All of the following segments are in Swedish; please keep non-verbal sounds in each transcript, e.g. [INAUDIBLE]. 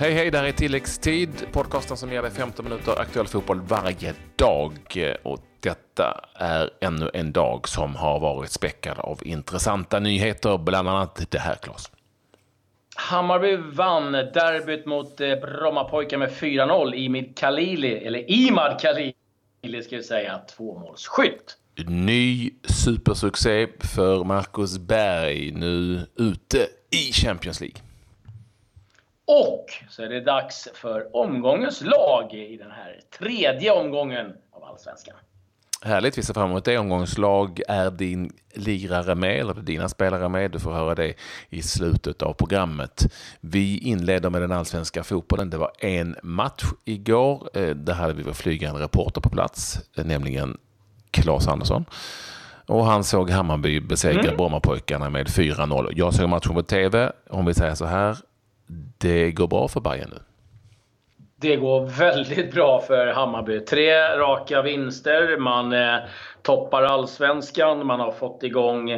Hej hej, det här är tilläggstid, podcasten som ger dig 15 minuter aktuell fotboll varje dag. Och detta är ännu en dag som har varit späckad av intressanta nyheter, bland annat det här Claes. Hammarby vann derbyt mot eh, Brommapojkar med 4-0. Imid Khalili, eller Imad Khalili ska vi säga, tvåmålsskytt. Ny supersuccé för Marcus Berg, nu ute i Champions League. Och så är det dags för omgångens lag i den här tredje omgången av Allsvenskan. Härligt, vi ser fram emot det. Omgångens lag är din lirare med, eller dina spelare med. Du får höra det i slutet av programmet. Vi inleder med den allsvenska fotbollen. Det var en match igår. Eh, där hade vi vår flygande reporter på plats, eh, nämligen Claes Andersson. Och han såg Hammarby besegra mm. Brommapojkarna med 4-0. Jag såg matchen på TV. Om vi säger så här, det går bra för Bayern nu. Det går väldigt bra för Hammarby. Tre raka vinster. Man eh, toppar allsvenskan. Man har fått igång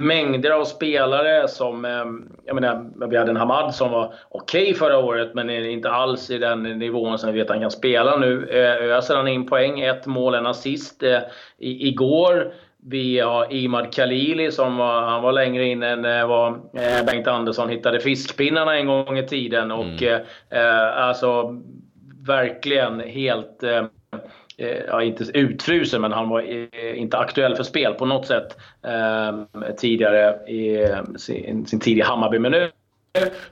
mängder av spelare som... Eh, jag menar, vi hade en Hamad som var okej okay förra året, men inte alls i den nivån som vi vet att han kan spela nu. Eh, öser han in poäng, ett mål, en assist. Eh, i, igår vi har Imad Khalili som var, han var längre in än eh, vad eh, Bengt Andersson hittade fiskpinnarna en gång i tiden. Och mm. eh, alltså verkligen helt eh, ja, inte utfrusen, men han var inte aktuell för spel på något sätt eh, tidigare i sin, sin i Hammarby. Men nu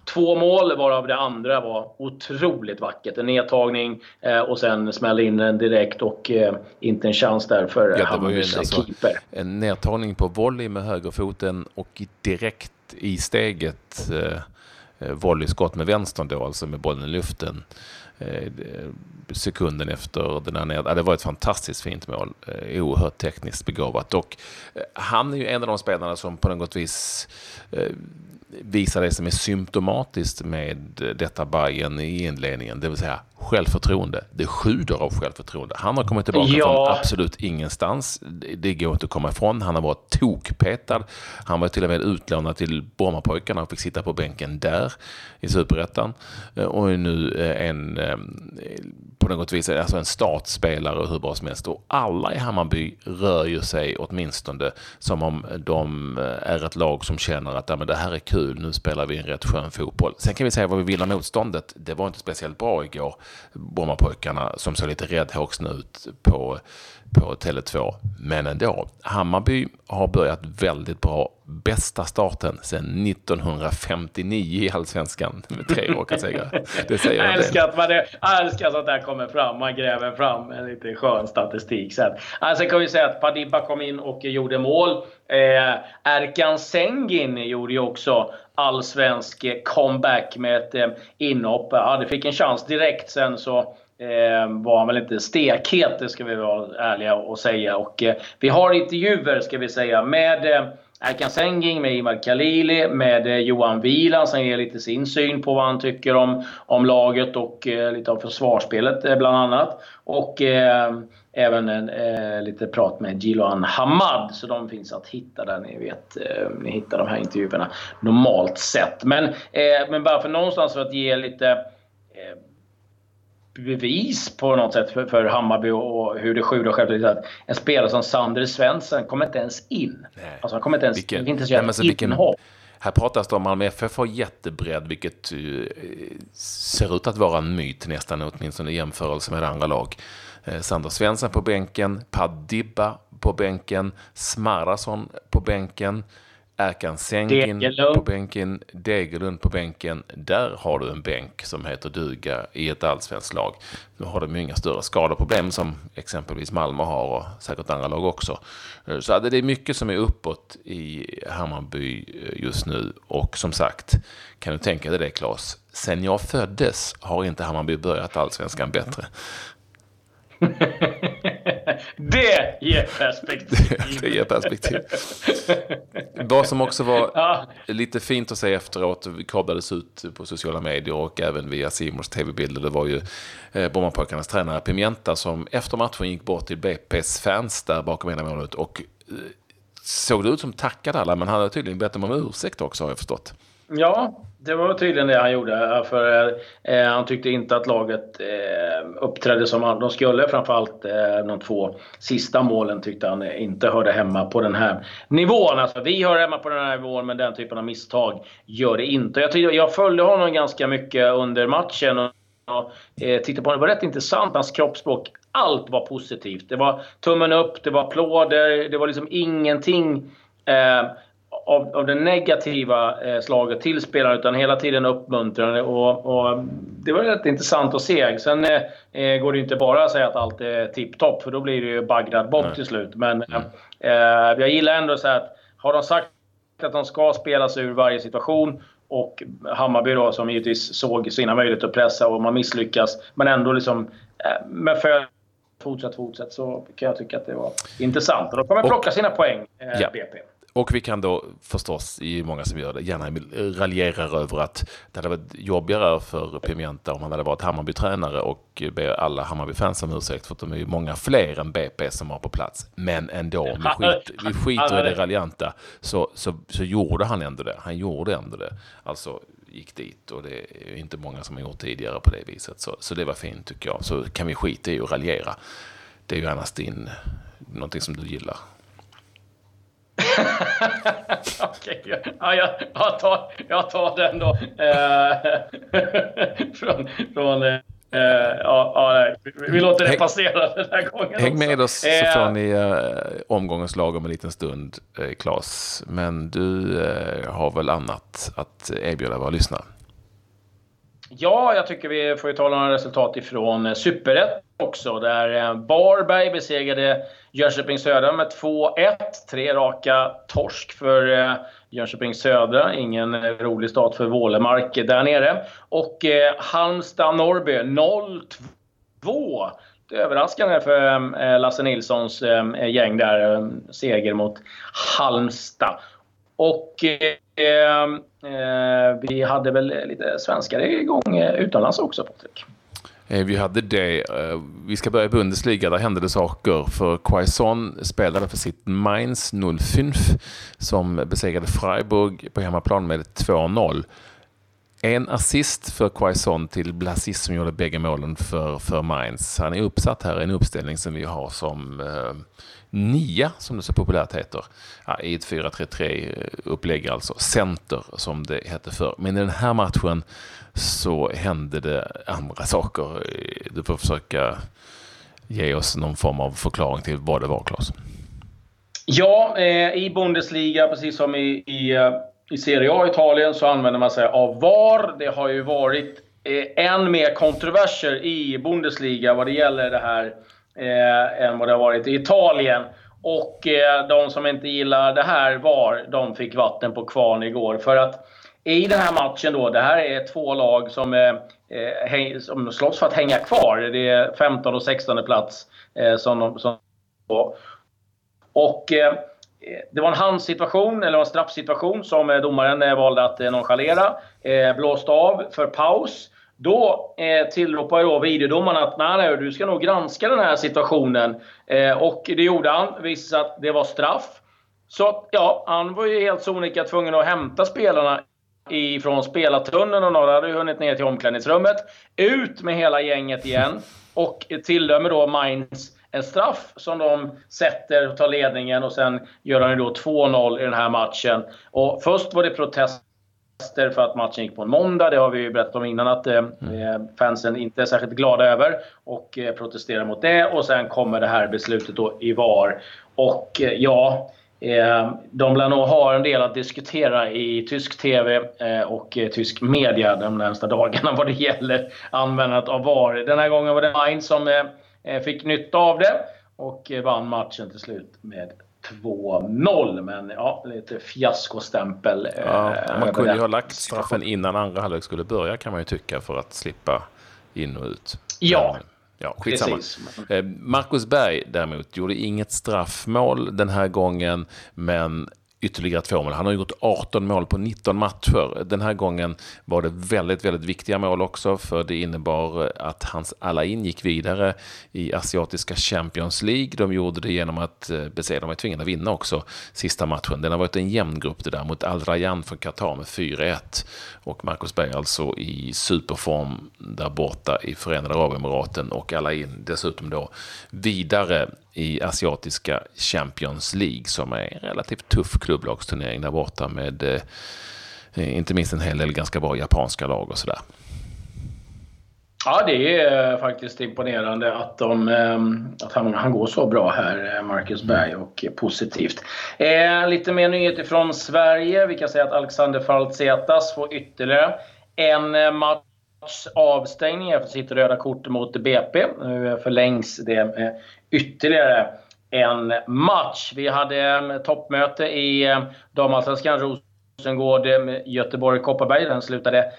Två mål, varav det andra var otroligt vackert. En nedtagning eh, och sen smällde in den direkt och eh, inte en chans där för ja, Hammarbys alltså, keeper. En nedtagning på volley med högerfoten och direkt i steget eh, eh volleyskott med vänstern då, alltså med bollen i luften. Eh, sekunden efter den här ned... Ja, det var ett fantastiskt fint mål. Eh, oerhört tekniskt begåvat. Och eh, han är ju en av de spelarna som på något vis eh, visar det som är symptomatiskt med detta Bayern i inledningen, det vill säga självförtroende. Det sjuder av självförtroende. Han har kommit tillbaka ja. från absolut ingenstans. Det går inte att komma ifrån. Han har varit tokpetad. Han var till och med utlånad till Brommapojkarna och fick sitta på bänken där i Superettan. Och är nu en, eh, på något vis, alltså en startspelare hur bra som helst. Och alla i Hammarby rör ju sig åtminstone som om de eh, är ett lag som känner att ja, men det här är kul, nu spelar vi en rätt skön fotboll. Sen kan vi säga vad vi vill om motståndet. Det var inte speciellt bra igår. Brommapojkarna som såg lite räddhågsna ut på, på Tele2. Men ändå, Hammarby har börjat väldigt bra. Bästa starten sedan 1959 i Allsvenskan med tre raka segrar. Det säger jag älskar, att man det, älskar att det här kommer fram. Man gräver fram en lite skön statistik sen. Alltså kan vi säga att Padiba kom in och gjorde mål. Eh, Erkan Sengin gjorde ju också allsvensk comeback med ett eh, inhopp. Ja, det fick en chans direkt sen så Eh, var han väl inte stekhet, det ska vi vara ärliga och säga. Och, eh, vi har intervjuer, ska vi säga, med eh, Erkan Senging, med Imad Khalili, med eh, Johan Wieland som ger lite sin syn på vad han tycker om, om laget och eh, lite om försvarsspelet eh, bland annat. Och eh, även en, eh, lite prat med Jiloan Hamad. Så de finns att hitta där ni vet. Eh, ni hittar de här intervjuerna normalt sett. Men, eh, men bara för någonstans för att ge lite bevis på något sätt för, för Hammarby och hur det sjuder själv. Att en spelare som Sander Svensson kommer inte ens in. Nej. Alltså han kommer inte ens, vilken, inte ens nej, vilken, här pratas det om Malmö FF har jättebredd, vilket uh, ser ut att vara en myt nästan, åtminstone i jämförelse med andra lag. Eh, Sander Svensson på bänken, Padibba på bänken, Smarason på bänken, Erkan Sengin på bänken, Degerlund på bänken. Där har du en bänk som heter duga i ett allsvenskt lag. Nu har de ju inga större skadeproblem som exempelvis Malmö har och säkert andra lag också. Eh, så det är mycket som är uppåt i Hammarby eh, just nu. Och som sagt, kan du tänka dig det Claes? Sen jag föddes har inte Hammarby börjat allsvenskan bättre. Det ger perspektiv. [LAUGHS] det ger perspektiv. Vad som också var ja. lite fint att se efteråt, kablades ut på sociala medier och även via Simons tv-bilder, det var ju eh, Brommapojkarnas tränare Pimienta som efter matchen gick bort till BP's fans där bakom ena målet och eh, såg det ut som tackade alla, men han hade tydligen bett dem om ursäkt också har jag förstått. Ja, det var tydligen det han gjorde. För eh, Han tyckte inte att laget eh, uppträdde som de skulle. Framförallt eh, de två sista målen tyckte han inte hörde hemma på den här nivån. Alltså, vi hör hemma på den här nivån, men den typen av misstag gör det inte. Jag, tyckte, jag följde honom ganska mycket under matchen. Och, och eh, tittade på honom. Det var rätt intressant, hans kroppsspråk. Allt var positivt. Det var tummen upp, det var applåder, det var liksom ingenting eh, av, av det negativa eh, slaget till spelarna utan hela tiden uppmuntrande. Och, och, det var rätt intressant att se. Sen eh, eh går det inte bara att säga att allt är tipptopp för då blir det ju Bagdad Bob till slut. Men mm. eh, jag gillar ändå så att har de sagt att de ska spela sig ur varje situation och Hammarby då som givetvis såg sina möjligheter att pressa och man misslyckas men ändå liksom eh, med för fortsätt, fortsätt så kan jag tycka att det var intressant. Och då kommer plocka sina poäng, eh, ja. BP. Och vi kan då förstås, i många som gör det, gärna raljera över att det hade varit jobbigare för Pimienta om han hade varit Hammarby-tränare och be alla Hammarby-fans om ursäkt för att de är ju många fler än BP som var på plats. Men ändå, vi, skit, vi skiter i det raljanta, så, så, så gjorde han ändå det. Han gjorde ändå det. Alltså gick dit och det är inte många som har gjort tidigare på det viset. Så, så det var fint tycker jag. Så kan vi skita i och raljera. Det är ju annars din, någonting som du gillar. Okej, ja, jag, jag, tar, jag tar den då. Eh, [LAUGHS] från, från eh, ja, ja, vi låter det passera den här gången. Häng med oss så eh, får ni eh, omgångens lag om en liten stund, Claes. Men du har väl annat att erbjuda våra lyssnare? Ja, jag tycker vi får ju tala om resultat ifrån eh, Superettan också. Där Barberg Varberg besegrade Jönköping Södra med 2-1. Tre raka torsk för eh, Jönköping Södra. Ingen rolig start för Vålemark där nere. Och Halmstad-Norrby 0-2. Det är överraskande för Lasse Nilssons gäng där. Seger mot Halmstad. Och eh, eh, vi hade väl lite svenskar igång eh, utomlands också, Patrik. Eh, vi hade det. Eh, vi ska börja i Bundesliga. Där hände det saker. För Quaison spelade för sitt Mainz 05 som besegrade Freiburg på hemmaplan med 2-0. En assist för Quaison till Blasis som gjorde bägge målen för, för Mainz. Han är uppsatt här i en uppställning som vi har som eh, nia, som det så populärt heter, ja, i ett 4-3-3-upplägg, eh, alltså center som det hette förr. Men i den här matchen så hände det andra saker. Eh, du får försöka ge oss någon form av förklaring till vad det var, Claes. Ja, eh, i Bundesliga, precis som i, i, eh, i Serie A i Italien, så använder man sig av VAR. Det har ju varit eh, än mer kontroverser i Bundesliga vad det gäller det här eh, än vad det har varit i Italien. Och eh, de som inte gillar det här var, de fick vatten på kvarn igår. För att i den här matchen då, det här är två lag som, eh, eh som slåss för att hänga kvar. Det är 15 och 16 plats eh, som de... Som, och eh, det var en handsituation, eller en straffsituation, som eh, domaren eh, valde att nonchalera. Blåste av för paus. Då eh, tillropar då videodomaren att nej, nej, du ska nog granska den här situationen. Eh, och det gjorde han. Visade att det var straff. Så ja, han var ju helt sonika tvungen att hämta spelarna ifrån spelartunneln och några hade hunnit ner till omklädningsrummet. Ut med hela gänget igen och tilldömer då Mainz en straff som de sätter och tar ledningen och sen gör han ju då 2-0 i den här matchen. Och först var det protest för att matchen gick på en måndag. Det har vi ju berättat om innan att eh, mm. fansen inte är särskilt glada över och eh, protesterar mot det. Och sen kommer det här beslutet då i VAR. Och eh, ja, eh, de lär nog ha en del att diskutera i tysk TV eh, och eh, tysk media de närmsta dagarna [LAUGHS] vad det gäller användandet av VAR. Den här gången var det Mainz som fick nytta av det och vann matchen till slut med 2-0. Men ja, lite fiaskostämpel. Ja, eh, man kunde ju ha lagt straffen innan andra halvlek skulle börja kan man ju tycka för att slippa in och ut. Ja. Men, ja, skitsamma. Precis. Eh, Marcus Berg däremot gjorde inget straffmål den här gången, men ytterligare två mål. Han har gjort 18 mål på 19 matcher. Den här gången var det väldigt, väldigt viktiga mål också, för det innebar att hans Alain gick vidare i asiatiska Champions League. De gjorde det genom att eh, besegra, de var tvingade att vinna också sista matchen. Den har varit en jämn grupp det där, mot Al Rayyan från Qatar med 4-1. Och Marcus Berg alltså i superform där borta i Förenade Arabemiraten och Alain dessutom då vidare i asiatiska Champions League som är en relativt tuff klubblagsturnering där borta med eh, inte minst en hel del ganska bra japanska lag och sådär. Ja, det är faktiskt imponerande att, de, ehm, att han, han går så bra här, eh, Marcus Berg, och positivt. Eh, lite mer nyheter från Sverige. Vi kan säga att Alexander Faltsetas får ytterligare en eh, match avstängning efter sitt röda kort mot BP. Nu förlängs det med ytterligare en match. Vi hade eh, toppmöte i eh, damallsvenskan. Rosengård, eh, Göteborg-Kopparberg. Den slutade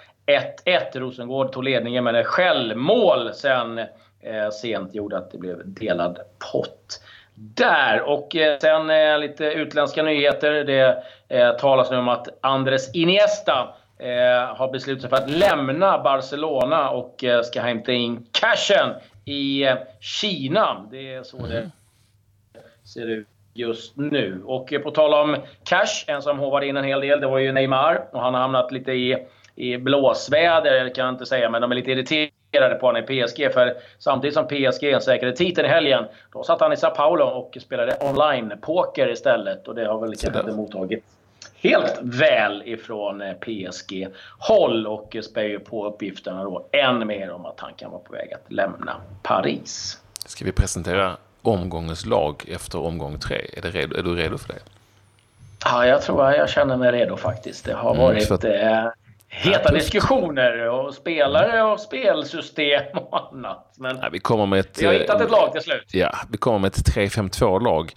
1-1. Rosengård tog ledningen med ett självmål sen eh, sent gjorde att det blev delad pott. Där! Och eh, sen eh, lite utländska nyheter. Det eh, talas nu om att Andres Iniesta eh, har beslutat sig för att lämna Barcelona och eh, ska hämta in cashen i eh, Kina. Det är så det mm. ser ut just nu. Och på tal om cash, en som hovade in en hel del, det var ju Neymar. Och han har hamnat lite i i blåsväder kan jag inte säga, men de är lite irriterade på honom i PSG. För samtidigt som PSG säkrade titeln i helgen, då satt han i Sao Paulo och spelade online-poker istället. Och det har väl kanske inte mottagit helt väl ifrån eh, PSG-håll och spär ju på uppgifterna då än mer om att han kan vara på väg att lämna Paris. Ska vi presentera omgångens lag efter omgång tre? Är, redo, är du redo för det? Ja, jag tror jag känner mig redo faktiskt. Det har mm, varit mm, heta diskussioner och spelare och spelsystem [LAUGHS] och annat. Men ja, vi, kommer med ett, vi har hittat ett lag till slut. Ja, vi kommer med ett 3-5-2-lag.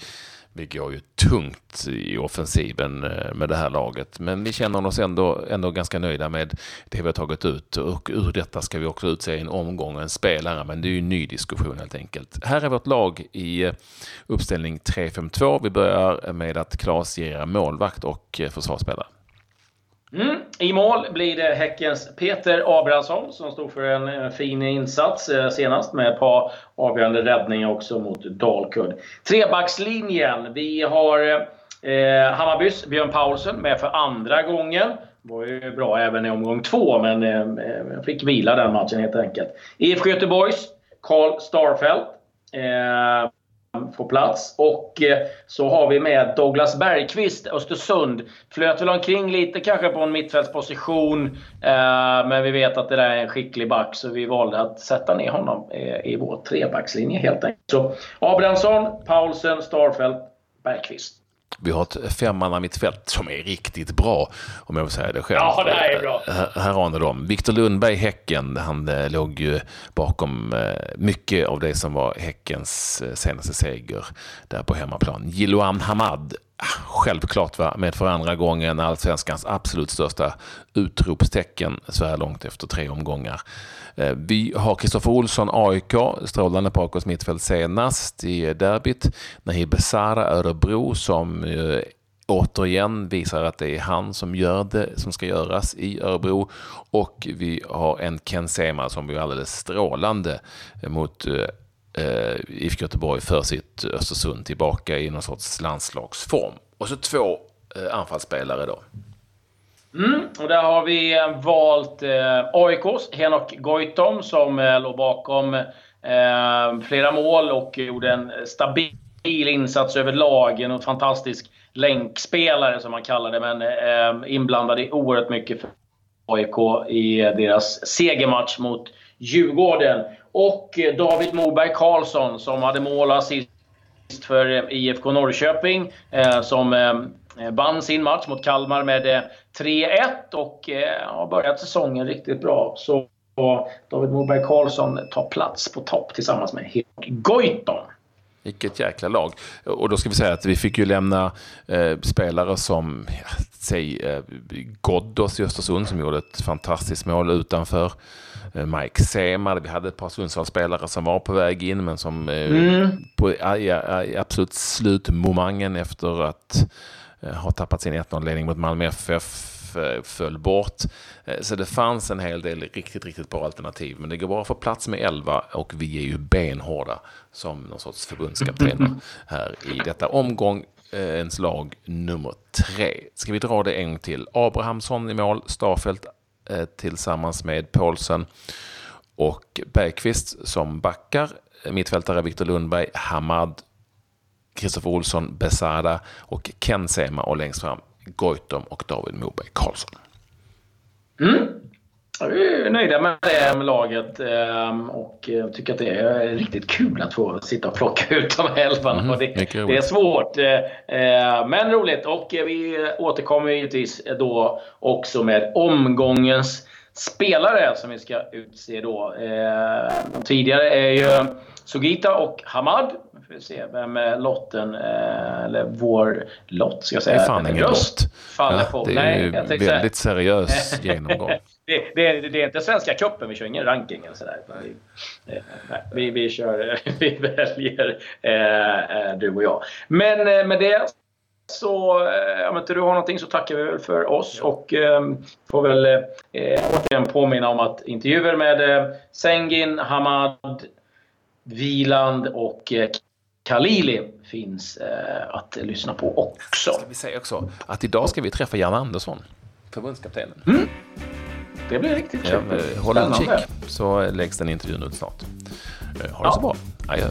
Vi går ju tungt i offensiven eh, med det här laget, men vi känner oss ändå, ändå ganska nöjda med det vi har tagit ut och ur detta ska vi också utse en omgång en spelare, men det är ju en ny diskussion helt enkelt. Här är vårt lag i eh, uppställning 3-5-2. Vi börjar med att Klas ger målvakt och eh, försvarsspelare. Mm. I mål blir det Häckens Peter Abrahamsson som stod för en eh, fin insats eh, senast med ett par avgörande räddningar också mot Dalkurd. Trebackslinjen. Vi har eh, Hammarbys Björn Paulsen med för andra gången. Var ju bra även i omgång två, men eh, fick vila den matchen helt enkelt. IFK Göteborgs Karl Starfelt. Eh, på plats. Och eh, så har vi med Douglas Bergqvist, Östersund. Flöt väl omkring lite kanske på en mittfältsposition. Eh, men vi vet att det där är en skicklig back så vi valde att sätta ner honom i vår trebackslinje helt enkelt. Så Abrahamsson, Paulsen, Starfelt, Bergqvist. Vi har ett femmanna mittfält som är riktigt bra, om jag vill säga det själv. Ja, det här är bra. Här har ni dem. Viktor Lundberg, Häcken, han eh, låg ju bakom eh, mycket av det som var Häckens eh, senaste seger där på hemmaplan. Jiloan Hamad, självklart va, med för andra gången allsvenskans absolut största utropstecken så här långt efter tre omgångar. Eh, vi har Kristoffer Olsson, AIK, strålande på AIKs mittfält senast i derbyt. Nahir Besara, Örebro, som eh, återigen visar att det är han som gör det som ska göras i Örebro. Och vi har en Ken Sema som är alldeles strålande mot eh, eh, IFK Göteborg för sitt Östersund tillbaka i någon sorts landslagsform. Och så två eh, anfallsspelare då. Mm, och där har vi eh, valt eh, AIKs Henok Goitom som eh, låg bakom eh, flera mål och gjorde en stabil insats överlag. En fantastisk länkspelare som man kallar det, men eh, inblandad i oerhört mycket för AIK i eh, deras segermatch mot Djurgården. Och eh, David Moberg Karlsson som hade mål och assist för eh, IFK Norrköping. Eh, som vann sin match mot Kalmar med 3-1 och har börjat säsongen riktigt bra. Så David Moberg Karlsson tar plats på topp tillsammans med Henrik Goitom. Vilket jäkla lag. Och då ska vi säga att vi fick ju lämna eh, spelare som, ja, säg eh, Ghoddos i Östersund som gjorde ett fantastiskt mål utanför. Eh, Mike Sema, vi hade ett par Sundsvallsspelare som var på väg in men som eh, mm. på i, i, absolut slutmomangen efter att har tappat sin 1-0-ledning mot Malmö FF föll bort. Så det fanns en hel del riktigt, riktigt bra alternativ. Men det går bra att få plats med 11 och vi är ju benhårda som någon sorts förbundskaptener [LAUGHS] här i detta omgång ens lag nummer tre. Ska vi dra det en gång till? Abrahamsson i mål, Starfelt eh, Eh, tillsammans med Paulsen och Bergqvist som backar. Mittfältare Viktor Lundberg, Hamad, Kristoffer Olsson, Besada och Ken Sema och längst fram Goitom och David Moberg Karlsson. Mm. Vi är nöjda med det med laget ehm, och eh, tycker att det är riktigt kul att få sitta och plocka [LAUGHS] ut de här elvarna. Mm, det, det, är svårt, eh, eh, men roligt. Och vi återkommer givetvis då också med omgångens spelare som vi ska utse då. De tidigare är ju Sugita och Hamad. Nu får vi se vem lotten, eller vår lott ska jag säga. Det är fan ingen lott. Ja, det är Nej, ju väldigt seriös [LAUGHS] genomgång. Det, det, det, är inte Svenska cupen, vi kör ingen ranking eller sådär. Vi, vi, vi, kör, [LAUGHS] vi väljer eh, eh, du och jag. Men eh, med det så, eh, om inte du har någonting så tackar vi väl för oss och eh, får väl eh, återigen påminna om att intervjuer med eh, Sengin, Hamad, Viland och eh, Khalili finns eh, att lyssna på också. Ska vi säga också att idag ska vi träffa Jan Andersson, förbundskaptenen. Mm. Det blir riktigt kul. Ja, håll utkik så läggs den intervjun ut snart. Eh, ha det ja. så bra. Adjö.